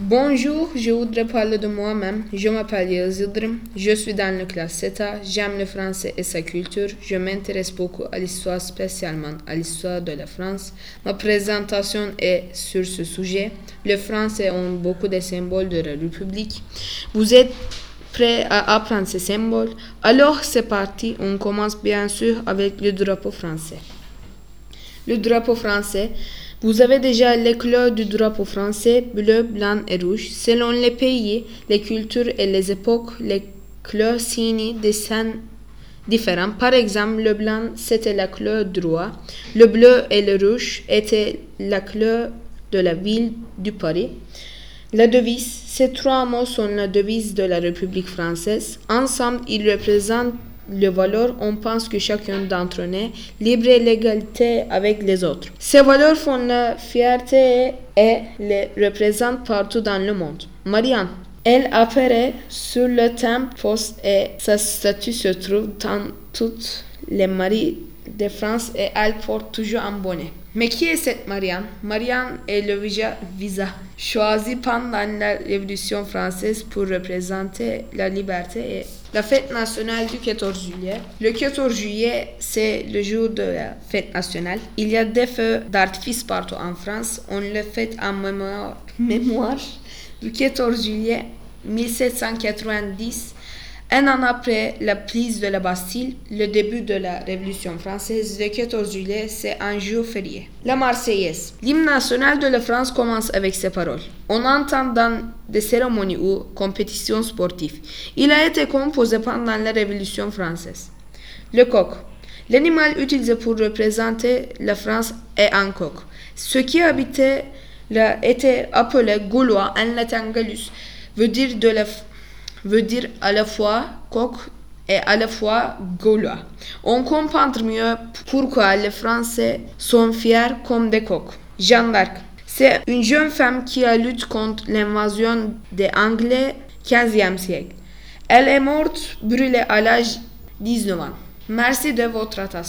Bonjour, je voudrais parler de moi-même. Je m'appelle Yağız Yıldırım. Je suis dans la classe CETA. J'aime le français et sa culture. Je m'intéresse beaucoup à l'histoire, spécialement à l'histoire de la France. Ma présentation est sur ce sujet. Le français ont beaucoup de symboles de la République. Vous êtes prêts à apprendre ces symboles? Alors c'est parti. On commence bien sûr avec le drapeau français. Le drapeau français. Vous avez déjà les couleurs du drapeau français, bleu, blanc et rouge. Selon les pays, les cultures et les époques, les couleurs signent des scènes différentes. Par exemple, le blanc, c'était la couleur du roi. Le bleu et le rouge étaient la couleur de la ville du Paris. La devise, ces trois mots sont la devise de la République française. Ensemble, ils représentent le valeur, on pense que chacun d'entre nous libre et l'égalité avec les autres. Ces valeurs font la fierté et les représentent partout dans le monde. Marianne, elle apparaît sur le thème poste et sa statue se trouve dans toutes les maris de France et elle porte toujours un bonnet. Mais qui est cette Marianne? Marianne est le visa choisi pendant la Révolution française pour représenter la liberté et la fête nationale du 14 juillet. Le 14 juillet, c'est le jour de la fête nationale. Il y a des feux d'artifice partout en France. On le fête en mémoire, mémoire du 14 juillet 1790 un an après la prise de la Bastille, le début de la Révolution française, le 14 juillet, c'est un jour férié. La Marseillaise. L'hymne national de la France commence avec ces paroles. On entend dans des cérémonies ou compétitions sportives. Il a été composé pendant la Révolution française. Le coq. L'animal utilisé pour représenter la France est un coq. Ce qui habitait là était appelé Gaulois en latin gallus, veut dire de la veut dire à la fois coq et à la fois gaulois. On comprend mieux pourquoi les Français sont fiers comme des coqs. Jeanne d'Arc. C'est une jeune femme qui a lutté contre l'invasion des Anglais 15e siècle. Elle est morte brûlée à l'âge 19 ans. Merci de votre attention.